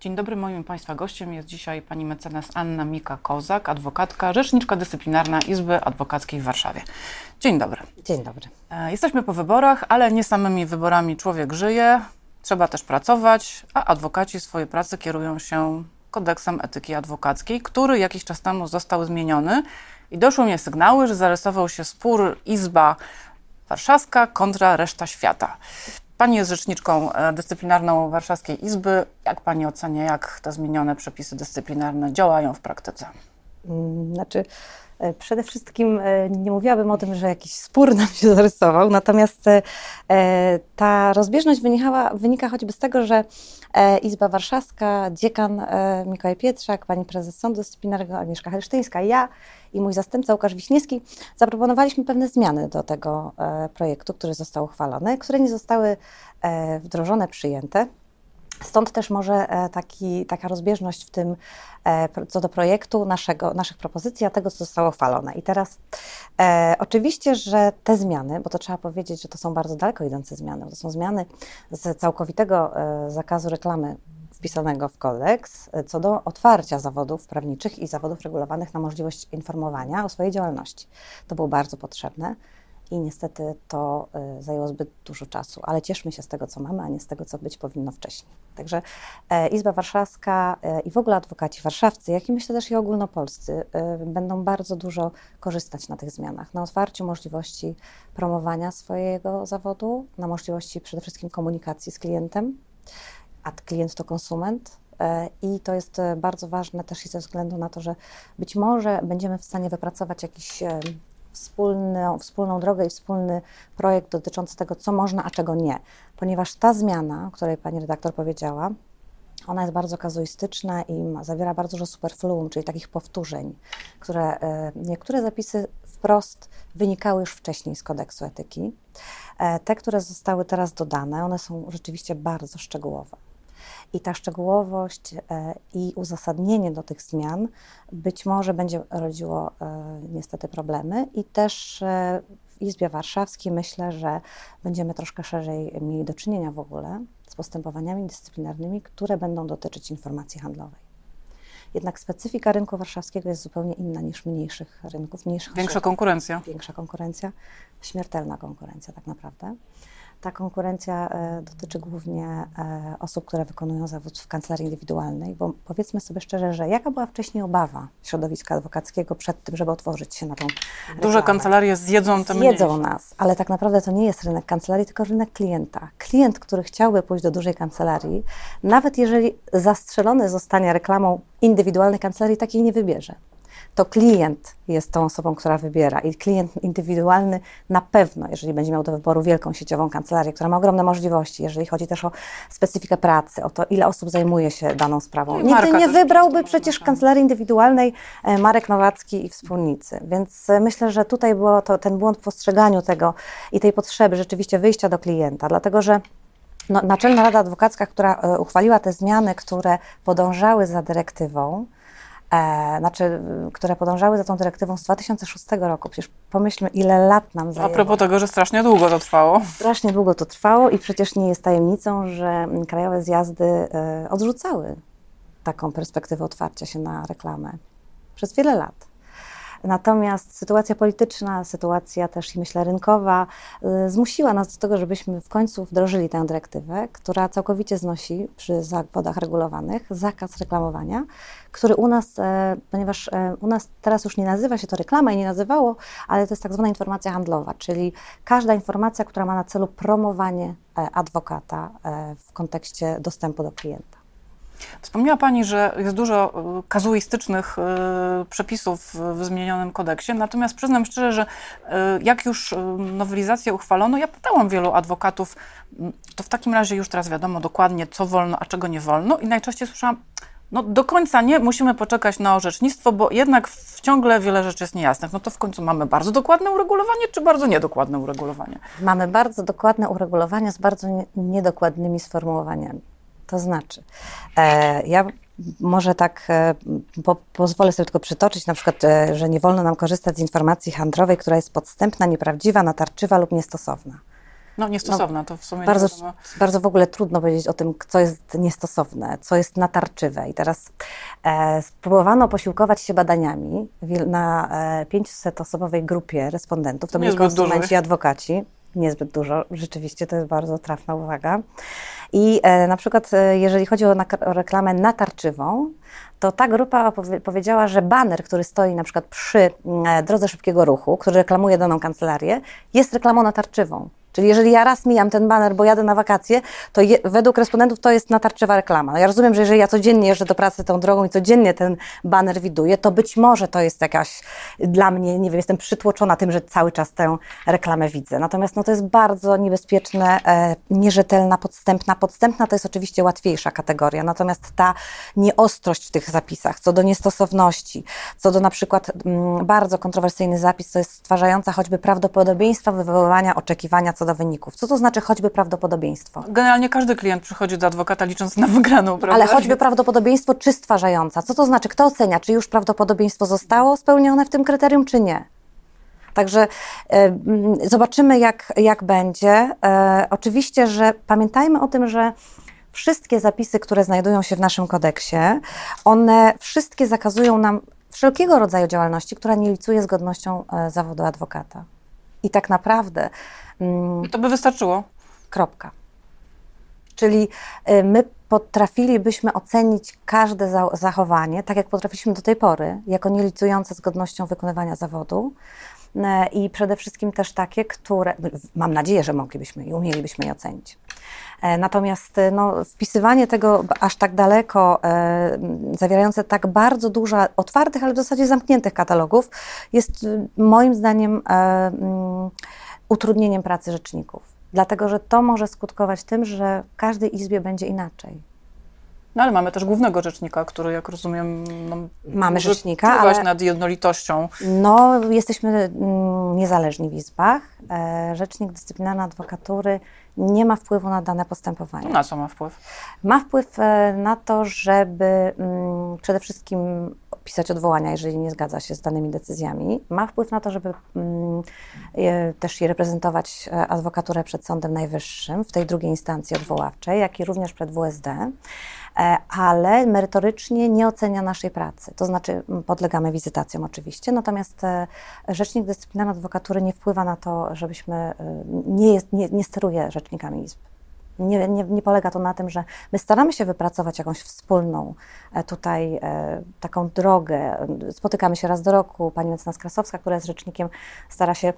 Dzień dobry, moim Państwa gościem jest dzisiaj pani mecenas Anna Mika-Kozak, adwokatka, rzeczniczka dyscyplinarna Izby Adwokackiej w Warszawie. Dzień dobry. Dzień dobry. E, Jesteśmy po wyborach, ale nie samymi wyborami człowiek żyje, trzeba też pracować, a adwokaci swoje pracy kierują się kodeksem etyki adwokackiej, który jakiś czas temu został zmieniony i doszły mnie sygnały, że zarysował się spór Izba Warszawska kontra reszta świata. Pani jest rzeczniczką e, dyscyplinarną Warszawskiej Izby. Jak Pani ocenia, jak te zmienione przepisy dyscyplinarne działają w praktyce? Mm, Znaczy, e, przede wszystkim e, nie mówiłabym o tym, że jakiś spór nam się zarysował, natomiast e, ta rozbieżność wynikała, wynika choćby z tego, że Izba Warszawska, dziekan Mikołaj Pietrzak, pani prezes Sądu Dyscyplinarnego Agnieszka Helsztyńska, ja i mój zastępca Łukasz Wiśniewski zaproponowaliśmy pewne zmiany do tego projektu, który został uchwalony, które nie zostały wdrożone, przyjęte. Stąd też może e, taki, taka rozbieżność w tym, e, co do projektu naszego, naszych propozycji, a tego, co zostało uchwalone. I teraz e, oczywiście, że te zmiany, bo to trzeba powiedzieć, że to są bardzo daleko idące zmiany, to są zmiany z całkowitego e, zakazu reklamy wpisanego w kodeks, e, co do otwarcia zawodów prawniczych i zawodów regulowanych na możliwość informowania o swojej działalności. To było bardzo potrzebne i niestety to y, zajęło zbyt dużo czasu, ale cieszmy się z tego, co mamy, a nie z tego, co być powinno wcześniej. Także e, Izba Warszawska e, i w ogóle adwokaci warszawscy, jak i myślę też i ogólnopolscy, y, będą bardzo dużo korzystać na tych zmianach, na otwarciu możliwości promowania swojego zawodu, na możliwości przede wszystkim komunikacji z klientem, a klient to konsument. E, I to jest e, bardzo ważne też i ze względu na to, że być może będziemy w stanie wypracować jakiś e, wspólną, wspólną drogę i wspólny projekt dotyczący tego, co można, a czego nie. Ponieważ ta zmiana, o której pani redaktor powiedziała, ona jest bardzo kazuistyczna i ma, zawiera bardzo dużo superfluum, czyli takich powtórzeń, które e, niektóre zapisy wprost wynikały już wcześniej z kodeksu etyki. E, te, które zostały teraz dodane, one są rzeczywiście bardzo szczegółowe. I ta szczegółowość e, i uzasadnienie do tych zmian być może będzie rodziło e, niestety problemy i też e, w Izbie Warszawskiej myślę, że będziemy troszkę szerzej mieli do czynienia w ogóle z postępowaniami dyscyplinarnymi, które będą dotyczyć informacji handlowej. Jednak specyfika rynku warszawskiego jest zupełnie inna niż mniejszych rynków, mniejszych Większa konkurencja. większa konkurencja, śmiertelna konkurencja tak naprawdę. Ta konkurencja e, dotyczy głównie e, osób, które wykonują zawód w kancelarii indywidualnej, bo powiedzmy sobie szczerze, że jaka była wcześniej obawa środowiska adwokackiego przed tym, żeby otworzyć się na tą Duże reklamę? kancelarie zjedzą te Zjedzą mniejsze. nas, ale tak naprawdę to nie jest rynek kancelarii, tylko rynek klienta. Klient, który chciałby pójść do dużej kancelarii, nawet jeżeli zastrzelony zostanie reklamą indywidualnej kancelarii, takiej nie wybierze. To klient jest tą osobą, która wybiera i klient indywidualny na pewno, jeżeli będzie miał do wyboru wielką sieciową kancelarię, która ma ogromne możliwości, jeżeli chodzi też o specyfikę pracy, o to, ile osób zajmuje się daną sprawą. Nigdy marka nie wybrałby przecież kancelarii indywidualnej e, Marek Nowacki i wspólnicy. Więc e, myślę, że tutaj był to, ten błąd w postrzeganiu tego i tej potrzeby rzeczywiście wyjścia do klienta, dlatego że no, Naczelna Rada Adwokacka, która e, uchwaliła te zmiany, które podążały za dyrektywą, e, znaczy, które podążały za tą dyrektywą z 2006 roku. Przecież pomyślmy, ile lat nam A zajęło. propos tego, że strasznie długo to trwało. Strasznie długo to trwało i przecież nie jest tajemnicą, że krajowe zjazdy e, odrzucały taką perspektywę otwarcia się na reklamę przez wiele lat. Natomiast sytuacja polityczna, sytuacja też myślę rynkowa y, zmusiła nas do tego, żebyśmy w końcu wdrożyli tę dyrektywę, która całkowicie znosi przy zawodach regulowanych zakaz reklamowania, który u nas, e, ponieważ e, u nas teraz już nie nazywa się to reklama i nie nazywało, ale to jest tak zwana informacja handlowa, czyli każda informacja, która ma na celu promowanie e, adwokata w kontekście dostępu do klienta. Wspomniała Pani, że jest dużo y, kazuistycznych y, przepisów w zmienionym kodeksie, natomiast przyznam szczerze, że y, jak już nowelizację uchwalono, ja pytałam wielu adwokatów, to w takim razie już teraz wiadomo dokładnie, co wolno, a czego nie wolno i najczęściej słyszałam, no do końca nie, musimy poczekać na orzecznictwo, bo jednak w- ciągle wiele rzeczy jest niejasnych. No to w końcu mamy bardzo dokładne uregulowanie, czy bardzo niedokładne uregulowanie? Mamy bardzo dokładne uregulowania z bardzo nie- niedokładnymi sformułowaniami. To znaczy, e, ja może tak e, po, pozwolę sobie tylko przytoczyć, na przykład, e, że nie wolno nam korzystać z informacji handlowej, która jest podstępna, nieprawdziwa, natarczywa lub niestosowna. No niestosowna, to w sumie Bardzo, bardzo w ogóle trudno powiedzieć o tym, co jest niestosowne, co jest natarczywe. I teraz e, spróbowano posiłkować się badaniami na e, 500-osobowej grupie respondentów. To byli konsumenci i adwokaci. Niezbyt dużo, rzeczywiście to jest bardzo trafna uwaga. I e, na przykład, e, jeżeli chodzi o, o reklamę natarczywą, to ta grupa powiedziała, że baner, który stoi na przykład przy mm, e, drodze szybkiego ruchu, który reklamuje daną kancelarię, jest reklamą natarczywą. Czyli jeżeli ja raz mijam ten baner, bo jadę na wakacje, to je, według respondentów to jest natarczywa reklama. No ja rozumiem, że jeżeli ja codziennie jeżdżę do pracy tą drogą i codziennie ten baner widuję, to być może to jest jakaś dla mnie, nie wiem, jestem przytłoczona tym, że cały czas tę reklamę widzę. Natomiast no, to jest bardzo niebezpieczne, e, nierzetelna, podstępna. Podstępna to jest oczywiście łatwiejsza kategoria, natomiast ta nieostrość w tych zapisach, co do niestosowności, co do na przykład mm, bardzo kontrowersyjny zapis, to jest stwarzająca choćby prawdopodobieństwa wywoływania oczekiwania co do wyników. Co to znaczy choćby prawdopodobieństwo? Generalnie każdy klient przychodzi do adwokata licząc na wygraną, prawda? Ale choćby prawdopodobieństwo czy stwarzająca. Co to znaczy? Kto ocenia, czy już prawdopodobieństwo zostało spełnione w tym kryterium, czy nie? Także e, mm, zobaczymy, jak, jak będzie. E, oczywiście, że pamiętajmy o tym, że wszystkie zapisy, które znajdują się w naszym kodeksie, one wszystkie zakazują nam wszelkiego rodzaju działalności, która nie licuje z godnością e, zawodu adwokata. I tak naprawdę mm, To by wystarczyło. Kropka. Czyli y, my potrafilibyśmy ocenić każde za- zachowanie, tak jak potrafiliśmy do tej pory, jako nielicujące z godnością wykonywania zawodu. E, I przede wszystkim też takie, które, mam nadzieję, że moglibyśmy i umielibyśmy je ocenić. E, Natomiast e, no, wpisywanie tego aż tak daleko, e, zawierające tak bardzo dużo otwartych, ale w zasadzie zamkniętych katalogów, jest y, moim zdaniem e, mm, utrudnieniem pracy rzeczników. Dlatego, że to może skutkować tym, że w każdej izbie będzie inaczej. No ale mamy też głównego rzecznika, który, jak rozumiem, no, Mamy może rzecznika, ale- nad jednolitością. No, jesteśmy mm, niezależni w izbach. E, Rzecznik dyscyplinarny adwokatury nie ma wpływu na dane postępowania. Na co ma wpływ? Ma wpływ e, na to, żeby mm, przede wszystkim pisać odwołania, jeżeli nie zgadza się z danymi decyzjami. Ma wpływ na to, żeby mm, e, też reprezentować e, adwokaturę przed Sądem Najwyższym w tej drugiej instancji odwoławczej, jak i również przed WSD, e, ale merytorycznie nie ocenia naszej pracy. To znaczy podlegamy wizytacjom oczywiście, natomiast e, Rzecznik Dyscyplinarny Adwokatury nie wpływa na to, żebyśmy, nie, jest, nie, nie steruje rzecznikami izb. Nie, nie, nie polega to na tym, że my staramy się wypracować jakąś wspólną e, tutaj e, taką drogę. Spotykamy się raz do roku. Pani mecenas Krasowska, która jest rzecznikiem, stara się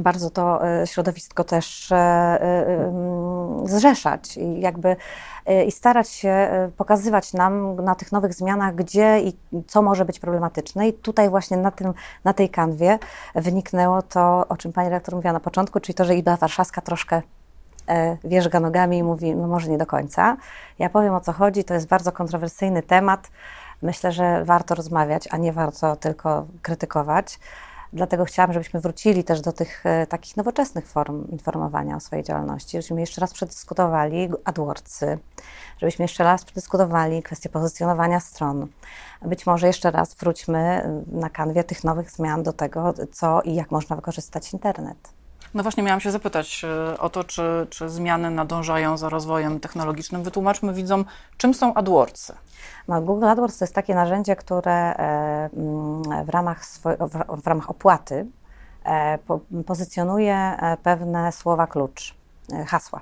bardzo to e, środowisko też mm, zrzeszać i jakby i starać się pokazywać nam na tych nowych zmianach, gdzie i co może być problematyczne. I tutaj właśnie na, tym, na tej kanwie wyniknęło to, o czym pani redaktor mówiła na początku, czyli to, że Izba Warszawska troszkę wierzga nogami i mówi, no może nie do końca. Ja powiem o co chodzi, to jest bardzo kontrowersyjny temat. Myślę, że warto rozmawiać, a nie warto tylko krytykować. Dlatego chciałam, żebyśmy wrócili też do tych e, takich nowoczesnych form informowania o swojej działalności, żebyśmy jeszcze raz przedyskutowali AdWordsy, żebyśmy jeszcze raz przedyskutowali kwestię pozycjonowania stron. Być może jeszcze raz wróćmy e, na kanwie tych nowych zmian do tego, co i jak można wykorzystać internet. No właśnie miałam się zapytać e, o to, czy, czy zmiany nadążają za rozwojem technologicznym. Wytłumaczmy widzom, czym są AdWordsy. No, Google AdWords to jest takie narzędzie, które e, mm, w ramach, w, ramach opłaty e, po, pozycjonuje pewne słowa klucz, hasła.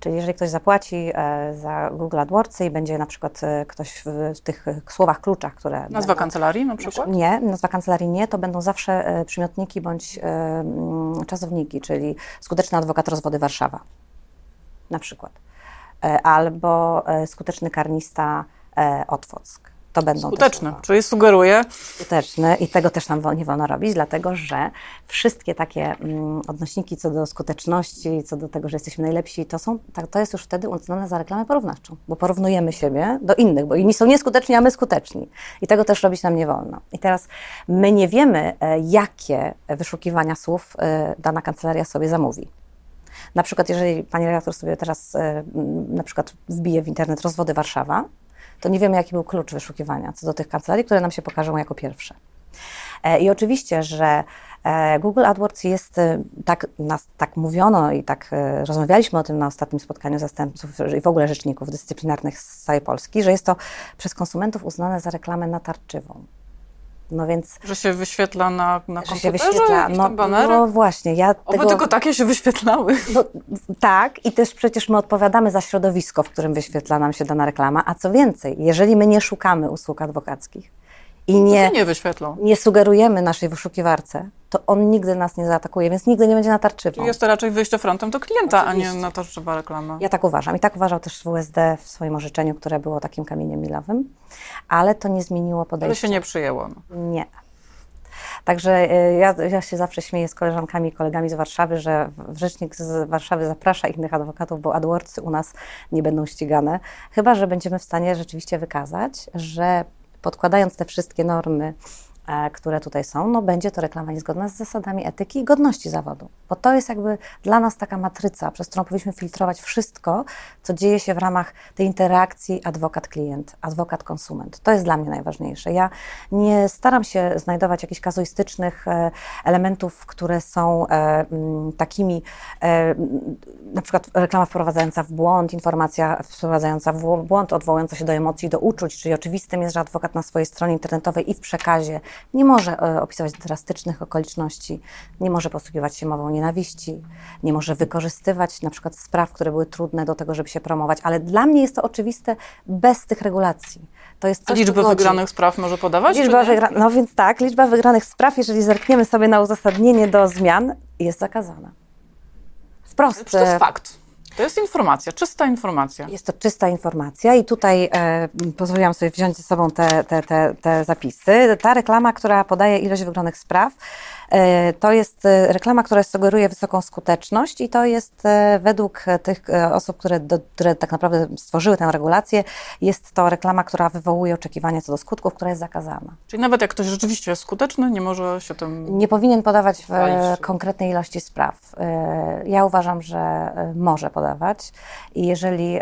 Czyli jeżeli ktoś zapłaci e, za Google AdWordsy i będzie na przykład e, ktoś w, tych e, słowach kluczach, które... Nazwa będą- kancelarii na przykład? nie, nazwa kancelarii nie, to będą zawsze e, przymiotniki bądź e, mm, czasowniki, czyli skuteczny adwokat rozwody Warszawa na przykład. E, Albo e, skuteczny karnista e, Otwock. To będą te Skuteczny, słowa. czyli sugeruje, Skuteczny i tego też nam nie wolno robić, dlatego że wszystkie takie mm, odnośniki co do skuteczności, co do tego, że jesteśmy najlepsi, to, są, tak, to jest już wtedy uznane za reklamę porównawczą, bo porównujemy siebie do innych, bo inni są nieskuteczni, a my skuteczni. I tego też robić nam nie wolno. I teraz my nie wiemy, e, jakie wyszukiwania słów e, dana kancelaria sobie zamówi. Na przykład, jeżeli pani redaktor sobie teraz e, na przykład wbije w internet rozwody Warszawa, to nie wiemy, jaki był klucz wyszukiwania co do tych kancelarii, które nam się pokażą jako pierwsze. E, I oczywiście, że e, Google AdWords jest, e, tak, nas, tak mówiono i tak rozmawialiśmy o tym na ostatnim spotkaniu zastępców i w ogóle rzeczników dyscyplinarnych z całej Polski, że jest to przez konsumentów uznane za reklamę natarczywą. No więc... Że się wyświetla na, na że się wyświetla, no, no właśnie. Ja Oby tego, tylko takie się wyświetlały. No, tak i też przecież my odpowiadamy za środowisko, w którym wyświetla nam się dana reklama, a co więcej, jeżeli my nie szukamy usług adwokackich, i nie, nie, wyświetlą. nie sugerujemy naszej wyszukiwarce, to on nigdy nas nie zaatakuje, więc nigdy nie będzie natarczywał. Czyli jest to raczej wyjście frontem do klienta, Oczywiście. a nie natarczywa reklama. Ja tak uważam. I tak uważał też WSD w swoim orzeczeniu, które było takim kamieniem milowym, ale to nie zmieniło podejścia. Ale się nie przyjęło. No. Nie. Także y, ja, ja, się zawsze śmieję z koleżankami i kolegami z Warszawy, że rzecznik z Warszawy zaprasza innych adwokatów, bo AdWordsy u nas nie będą ścigane, chyba że będziemy w stanie rzeczywiście wykazać, że podkładając te wszystkie normy które tutaj są, no będzie to reklama niezgodna z zasadami etyki i godności zawodu. Bo to jest jakby dla nas taka matryca, przez którą powinniśmy filtrować wszystko, co dzieje się w ramach tej interakcji adwokat-klient, adwokat-konsument. To jest dla mnie najważniejsze. Ja nie staram się znajdować jakichś kazuistycznych e, elementów, które są e, takimi, na przykład reklama wprowadzająca w błąd, informacja wprowadzająca w błąd, odwołująca się do emocji, do uczuć, czyli oczywistym jest, że adwokat na swojej stronie internetowej i w przekazie nie może e, opisywać drastycznych okoliczności, nie może posługiwać się mową nienawiści, nie może wykorzystywać na przykład spraw, które były trudne do tego, żeby się promować, ale dla mnie jest to oczywiste bez tych regulacji. To jest coś, A liczbę wygranych spraw może podawać? Liczba wygra... No więc tak, liczba wygranych spraw, jeżeli zerkniemy sobie na uzasadnienie do zmian, jest zakazana. Wprost. To jest fakt. To jest informacja, czysta informacja. Jest to czysta informacja i tutaj e, pozwoliłam sobie wziąć ze sobą te, te, te, te zapisy. Ta reklama, która podaje ilość wygranych spraw, E, to jest e, reklama, która sugeruje wysoką skuteczność i to jest e, według tych osób, które, do, które tak naprawdę stworzyły tę regulację, jest to reklama, która wywołuje oczekiwania co do skutków, która jest zakazana. Czyli nawet jak ktoś rzeczywiście jest skuteczny, nie może się tym... Nie powinien podawać w konkretnej ilości spraw. Ja uważam, że może podawać i jeżeli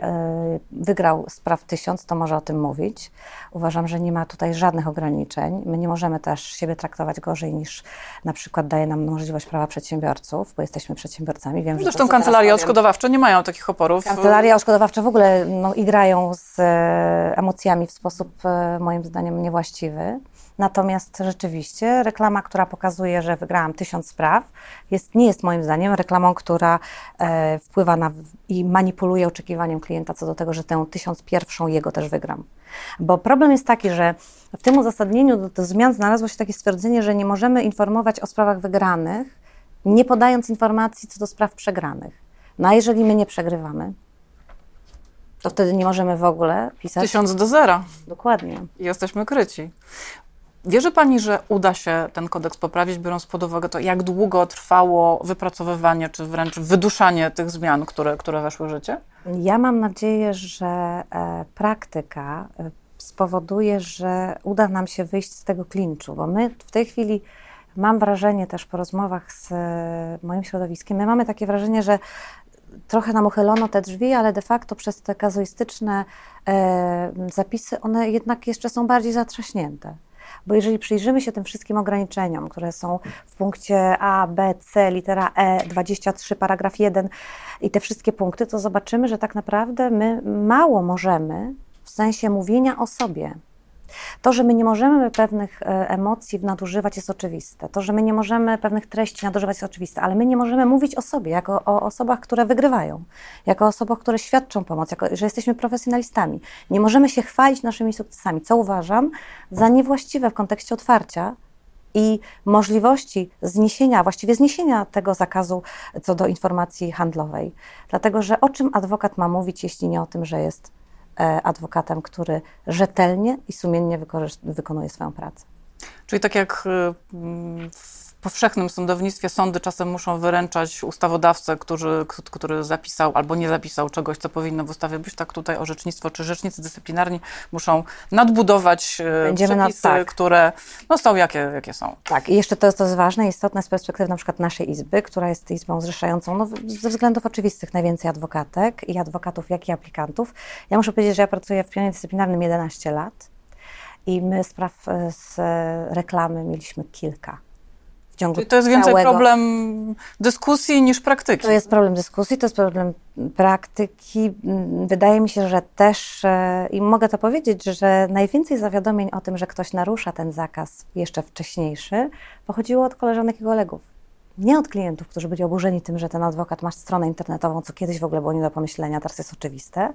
wygrał spraw tysiąc, to może o tym mówić. Uważam, że nie ma tutaj żadnych ograniczeń. My nie możemy też siebie traktować gorzej niż na przykład daje nam możliwość prawa przedsiębiorców, bo jesteśmy przedsiębiorcami. Wiem, Zresztą że kancelarie odszkodowawcze nie mają takich oporów. Kancelarie odszkodowawcze w ogóle no, igrają z e, emocjami w sposób e, moim zdaniem niewłaściwy. Natomiast rzeczywiście reklama, która pokazuje, że wygrałam tysiąc spraw, jest, nie jest moim zdaniem reklamą, która e, wpływa na i manipuluje oczekiwaniem klienta co do tego, że tę tysiąc pierwszą jego też wygram. Bo problem jest taki, że w tym uzasadnieniu do, do zmian znalazło się takie stwierdzenie, że nie możemy informować o sprawach wygranych, nie podając informacji co do spraw przegranych. No a jeżeli my nie przegrywamy, to wtedy nie możemy w ogóle pisać. Tysiąc do zera. Dokładnie. I jesteśmy kryci. Wierzy Pani, że uda się ten kodeks poprawić, biorąc pod uwagę to, jak długo trwało wypracowywanie, czy wręcz wyduszanie tych zmian, które, które weszły w życie? Ja mam nadzieję, że e, praktyka e, spowoduje, że uda nam się wyjść z tego klinczu, bo my w tej chwili mam wrażenie też po rozmowach z e, moim środowiskiem, my mamy takie wrażenie, że trochę nam uchylono te drzwi, ale de facto przez te kazuistyczne zapisy one jednak jeszcze są bardziej zatrzaśnięte. Bo jeżeli przyjrzymy się tym wszystkim ograniczeniom, które są w punkcie A, B, C, litera E, 23, paragraf 1 i te wszystkie punkty, to zobaczymy, że tak naprawdę my mało możemy w sensie mówienia o sobie. To, że my nie możemy pewnych e, emocji nadużywać jest oczywiste. To, że my nie możemy pewnych treści nadużywać jest oczywiste, ale my nie możemy mówić o sobie jako o osobach, które wygrywają, jako osobach, które świadczą pomoc, jako, że jesteśmy profesjonalistami. Nie możemy się chwalić naszymi sukcesami, co uważam za niewłaściwe w kontekście otwarcia i możliwości zniesienia, właściwie zniesienia tego zakazu co do informacji handlowej. Dlatego, że o czym adwokat ma mówić, jeśli nie o tym, że jest adwokatem, który rzetelnie i sumiennie wykonuje swoją pracę. Czyli tak jak y, w powszechnym sądownictwie sądy czasem muszą wyręczać ustawodawcę, który, który zapisał albo nie zapisał czegoś, co powinno w ustawie być, tak tutaj orzecznictwo czy rzecznicy dyscyplinarni muszą nadbudować y, Będziemy przepisy, nad, tak. które no, są jakie, jakie są. Tak, i jeszcze to jest, to jest ważne, istotne z perspektywy na przykład naszej izby, która jest izbą zrzeszającą no, ze względów oczywistych najwięcej adwokatek i adwokatów, jak i aplikantów. Ja muszę powiedzieć, że ja pracuję w pionie dyscyplinarnym 11 lat I my spraw e, z reklamy mieliśmy kilka. Ciągu to jest więcej całego... problem dyskusji niż praktyki. To jest problem dyskusji, to jest problem praktyki. Wydaje mi się, że też, e, i mogę to powiedzieć, że najwięcej zawiadomień o tym, że ktoś narusza ten zakaz jeszcze wcześniejszy, pochodziło od koleżanek i kolegów. Nie od klientów, którzy byli oburzeni tym, że ten adwokat ma stronę internetową, co kiedyś w ogóle było nie do pomyślenia, teraz jest oczywiste,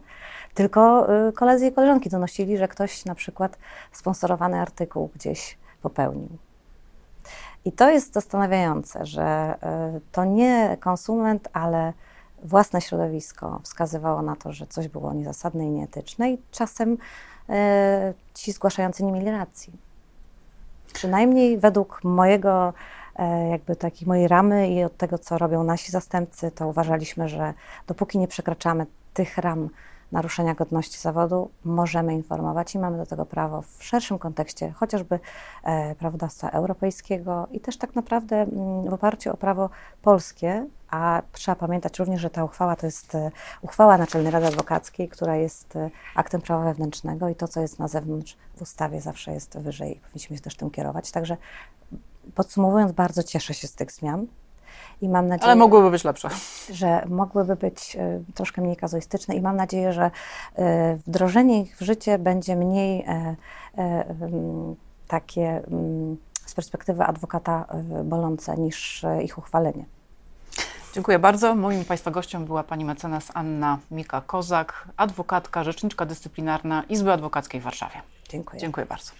tylko y, koledzy i koleżanki donosili, że ktoś na przykład sponsorowany artykuł gdzieś popełnił. I to jest zastanawiające, że y, to nie konsument, ale własne środowisko wskazywało na to, że coś było niezasadne i nieetyczne, i czasem y, ci zgłaszający nie mieli racji. Przynajmniej według mojego, e, jakby takiej mojej ramy i od tego, co robią nasi zastępcy, to uważaliśmy, że dopóki nie przekraczamy tych ram naruszenia godności zawodu, możemy informować i mamy do tego prawo w szerszym kontekście, chociażby e, prawodawstwa europejskiego i też tak naprawdę mm, w oparciu o prawo polskie, a trzeba pamiętać również, że ta uchwała to jest e, uchwała Naczelnej Rady Adwokackiej, która jest e, aktem prawa wewnętrznego i to, co jest na zewnątrz w ustawie zawsze jest wyżej i powinniśmy się też tym kierować. Także podsumowując, bardzo cieszę się z tych zmian. I mam nadzieję, Ale mogłyby być lepsze. że mogłyby być e, troszkę mniej kazuistyczne i mam nadzieję, że e, wdrożenie ich w życie będzie mniej e, mm, takie mm, z perspektywy adwokata bolące niż ich uchwalenie. Dziękuję bardzo. Moim Państwa gościem była pani mecenas Anna Mika-Kozak, adwokatka, rzeczniczka dyscyplinarna Izby Adwokackiej w Warszawie. Dziękuję. Dziękuję bardzo.